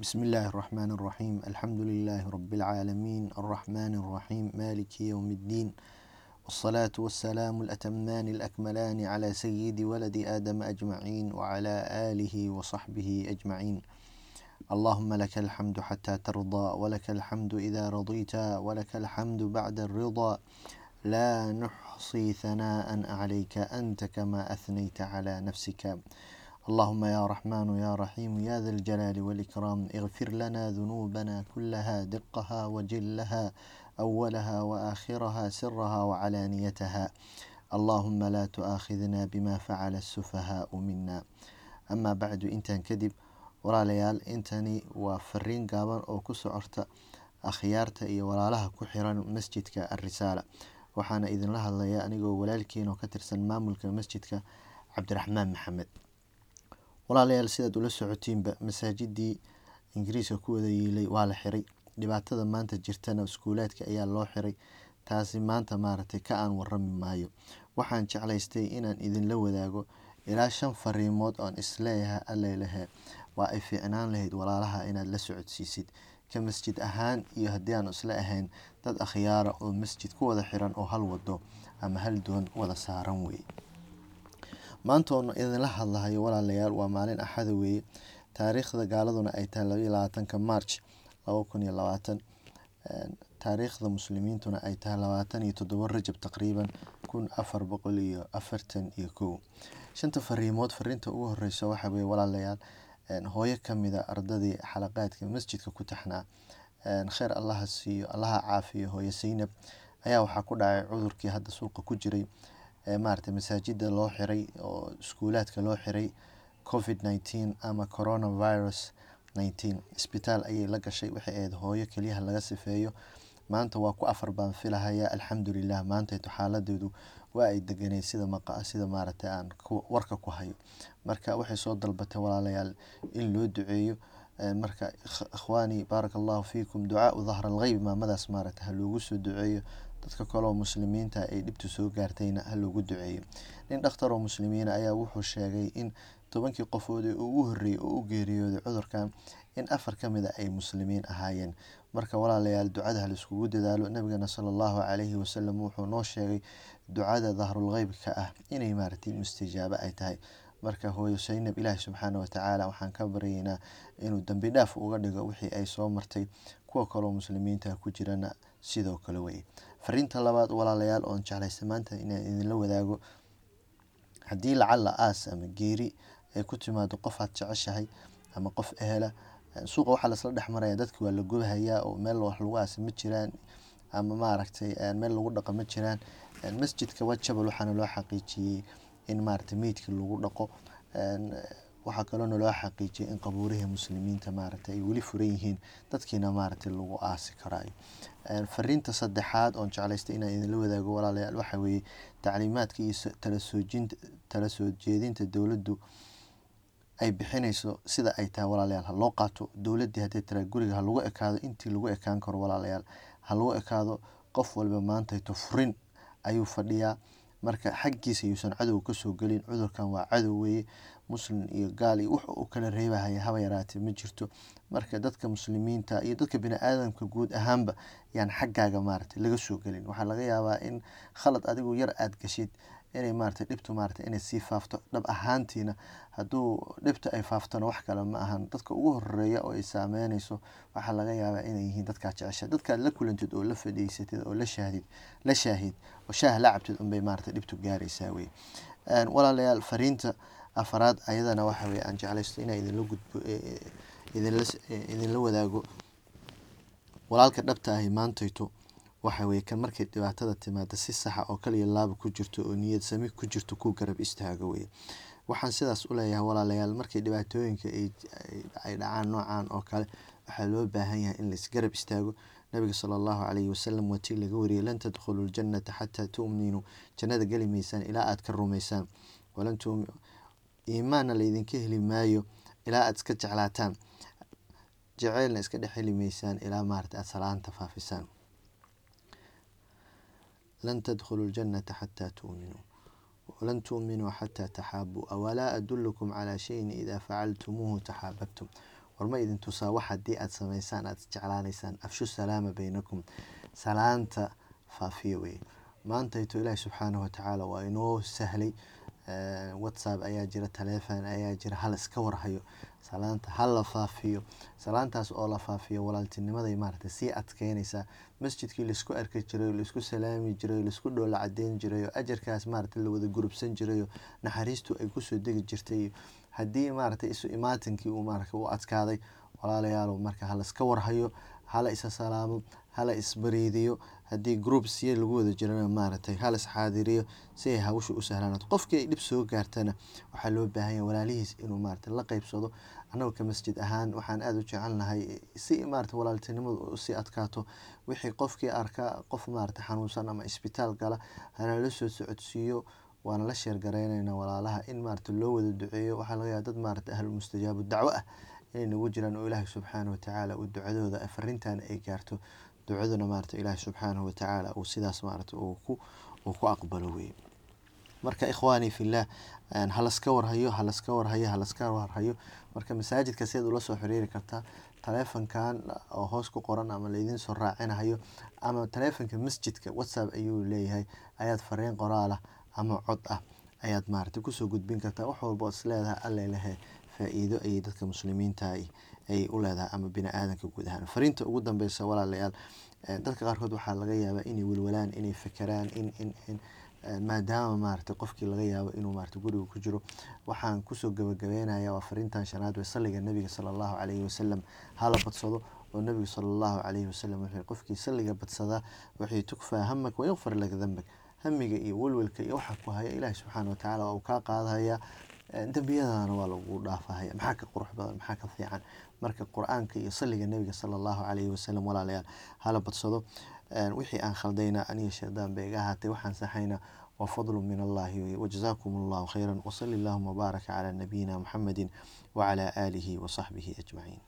بسم الله الرحمن الرحيم الحمد لله رب العالمين الرحمن الرحيم مالك يوم الدين والصلاة والسلام الأتمان الأكملان على سيد ولد آدم أجمعين وعلى آله وصحبه أجمعين اللهم لك الحمد حتى ترضى ولك الحمد إذا رضيت ولك الحمد بعد الرضا لا نحصي ثناء عليك أنت كما أثنيت على نفسك اللهم يا رحمن يا رحيم يا ذا الجلال والإكرام اغفر لنا ذنوبنا كلها دقها وجلها أولها وآخرها سرها وعلانيتها اللهم لا تؤاخذنا بما فعل السفهاء منا أما بعد intaan kadib walaalayaal intani waa fariin gaaban oo ku socorta akhyaarta iyo walaalaha ku xiran masjidka arisaala waxaana idinla hadlaya anigoo walaalkiin oo ka tirsan maamulka masjidka cabdiraxmaan maxamed walaalayaal sidaad ula socotiinba masaajidii ingiriiska ku wada yiilay waa la xiray. Dhibaatada maanta jirtana iskuulaadka ayaa loo xiray taasi maanta maaragtay ka aan warami maayo. Waxaan jeclaystay inaan idinla wadaago ilaa shan fariimood oon is leeyahay allelehe waa ay fiicnaan lahayd walaalaha inaad la socodsiisid. Ka masjid ahaan iyo haddii aan isla ahayn dad akhyaara oo masjid ku wada xiran oo hal wado ama hal doon wada saaran weye maanta oona idinla hadlahayo walaalayaal waa maalin axada weeye. Taariikhda gaaladuna ay tahay labaiyo labaatanka march laba kun iyo labaatan. Taariikhda muslimiintuna ay tahay labaatan iyo toddobo rajab taqriiban kun afar boqol iyo afartan iyo kow. Shanta fariimood fariinta ugu horeysa waxa weye walaalayaal hooyo kamida ardadii xalaqaadka masjidka ku taxnaa. Kheer allaha siiyo allaha caafiyo hooyo saynab ayaa waxaa ku dhacay cudurkii hadda suuqa ku jiray maarata masaajida loo xiray oo iskuulaadka loo xiray covid nineteen ama coronavirus nineteen. Isbitaal ayay la gashay waxay ahayd hooyo keliyaha laga sifeeyo. Maanta waa ku afar baan filahaya alxamdulilah maantayto xaaladeedu waa ay deganeyd sida maqa sida maaragtay aan warka ku hayo. Marka waxay soo dalbatay walaalayaal in loo duceeyo marka ikhwaani baaraka allahu fiikum ducaau dahra algheyb maamadaas maaragtay ha loogu soo duceeyo dadka kaleo muslimiinta ay dhibtu soo gaartayna ha loogu duceeyo. Nin dhakhtar oo muslimiina ayaa wuxuu sheegay in tobankii qofood ugu horreeyey oo u geeriyooday cudurkan in afar ka mid a ay muslimiin ahaayeen. Marka walaalayaal ducada halaiskugu dadaalo nabigana sala allahu calayhi wasalam wuxuu noo sheegay ducada dahrulgheybka ah inay maaragtay mustijaabo ay tahay. Marka hooyo saynab ilaahi subxaana watacaala waxaan ka baryaynaa inuu dambi dhaaf uga dhigo wixii ay soo martay. Kuwa kaloo muslimiinta ku jirana sidoo kale weye fariinta labaad walaalayaal oon jeclaysta maanta inaan idinla wadaago haddii lacala aas ama geeri ay ku timaado qof aad jeceshahay ama qof ehela suuqa waxaa lasla dhex maraya dadki waa la gubahayaa oo meel wax lagu aasa ma jiraan ama maaragtay meel lagu dhaqa ma jiraan. Masjidka wajabal waxaana loo xaqiijiyey in maaragtay meydkii lagu dhaqo waxaa kaloona loo xaqiijiyay in qabuurihii muslimiinta maaragtay ay weli furan yihiin dadkiina maaragtay lagu aasi karaayo fariinta saddexaad oon jeclaystay inaan idinla wadaago walaalayaal waxa weeye tacliimaadka iyo talasoojinta tala jeedinta dowladdu ay bixinayso sida ay tahay walaalayaal. Ha loo qaato dowladdii haddii tiraa guriga ha lagu ekaado intii lagu ekaan karo walaalayaal. Ha lagu ekaado qof walba maantayto furin ayuu fadhiyaa marka xaggiisa yuusan cadow ka soo gelin cudurkan waa cadow weeye. Muslim iyo gaal iyo wuxuu u kala reebahaya haba yaraatee ma jirto. Marka dadka muslimiinta iyo dadka bini-aadamka guud ahaanba yaan xaggaaga maaragtay laga soo gelin. Waxaa laga yaabaa in khalad adigu yar aada gashid inay maaragtay dhibtu maaragtay inay sii faafto dhab ahaantiina. Hadduu dhibta ay faaftona wax kale ma ahan. Dadka ugu horreeya oo ay saameynayso waxaa laga yaabaa inay yihiin dadkaa jecesha dadkaad la kulantid oo la fadhiisatid oo la shahdid la shaahid oo shaah la cabtid unbay maaragtay dhibtu gaaraysaa wey. Walaalayaal fariinta afaraad ayadana waxa weye aan jeclaysto inaa idinla gudbo idinla idinla wadaago. Walaalka dhabta ahi maantayto waxa weye kan markay dhibaatada timaada si saxa oo kaliya laaba ku jirto oo niyad sami ku jirto ku garab istaago weye waxaan sidaas u leeyahay walaalayaal markay dhibaatooyinka ay dhacaan noocan oo kale waxaa loo baahan yahay in laisgarab istaago. Nabiga sala allahu calayhi wasalam waatii laga wariyay lan tadkhulu ljannata xataa tu'minuu jannada geli maysaan ilaa aad ka rumaysaan. Iimaanna laydinka heli maayo ilaa aad iska jeclaataan. Jaceylna iska dhex heli maysaan ilaa maarata aad salaanta faafisaan lan tadkhulu ljannata xataa tu'minuu walan tu'minuu xataa taxaabuu awalaa adulukum calaa shayin idaa facaltumuuhu taxaababtum warma idin tusaa wax haddii aad samaysaan aad isjeclaanaysaan afshu salaama baynakum salaanta faafiya weye maantayto ilaahi subxaanahu watacaala waa inoo sahlay whatsapp ayaa jira taleefon ayaa jira hal warhayo salaanta hal la faafiyo. Salaantaas oo la faafiyo walaaltinimaday maaragtay sii adkeynaysaa. Masjidkii la isku arki jiray la isku salaami jiray la isku dhoola cadeyn jiray oo ajarkaas maaragtay lawada gurubsan jiray oo naxariistu ay ku soo degi jirtay. Haddii maaragtay isu imaatinkii uu maaragtay u adkaaday walaalayaal marka hala iska warhayo hala salaamo hala isbariidiyo haddii groups ya lagu wada jirana maaragtay hala isxaadiriyo si ay hawsha u sahlanaato qofkii ay dhib soo gaartana waxaa loo baahan yahay walaalihiis inuu maaragtay la qeybsado annaga ka masjid ahaan waxaan aada u jecelnahay si maaragtay walaaltinimadu u sii adkaato. Wixii qofkii arka qof maaragtay xanuunsan ama isbitaal gala hanala soo socodsiiyo waana la sheergaraynayna walaalaha in maaragtay loo wada duceeyo. Waxaa laga yaaba dad maaragtay ahlu mustajaabu dacwo ah inay nagu jiraan oo ilaahay subxaanahu watacaala uu ducadooda farintan ay gaarto ducaduna maarata ilaahi subxaanahu watacaala uu sidaas maarata uu ku aqbalo weye marka ikhwaani fillah halaska warhayo halaska warhayo halaska warhayo. Marka masaajidka sidaad ula soo xiriiri kartaa taleefonkan oo hoos ku qoran ama laydin soo raacinahayo ama taleefonka masjidka whatsapp ayuu leeyahay ayaad fariin qoraalah ama cod ah ayaad maarata ku soo gudbin kartaa wax walba isleedahay alle faa-iido ayay dadka muslimiinta ay u leedahay ama bini aadanka guud ahaan fariinta ugu dambeysa walaalayaal dadka qaarkood waxaa laga yaabaa inay welwalaan inay fekeraan in maadaama maaragtay qofkii laga yaabo inuu maaragtay guriga ku jiro. Waxaan ku soo gabagabeynaya waa fariintan shanaad wey salliga nabiga sala allahu calayhi wasalam hala badsado oo nabiga sala allahu calayhi wasalam wuxuu qofkii salliga badsadaa waxay tukfaa hamak wayaqfar laka dambak hamiga iyo welwelka iyo waxa ku haya ilaahi subxaana watacaala waa uu kaa qaadahaya dembiyadana waa lagu dhaafahaya maxaa ka qurux badan? Maxaa ka fiican? Marka qur'aanka iyo salliga nabiga sala allahu calayhi wasalam walaalayaal hala badsado wixii aan khaldayna aniga shaydaan bay iga ahaatay waxaan saxayna waa fadlu min allahi wajazaakum allahu khayran wasali allahuma wbaaraka calaa nabiyina muxamedin wacalaa aalihi wasaxbihi ajmaciin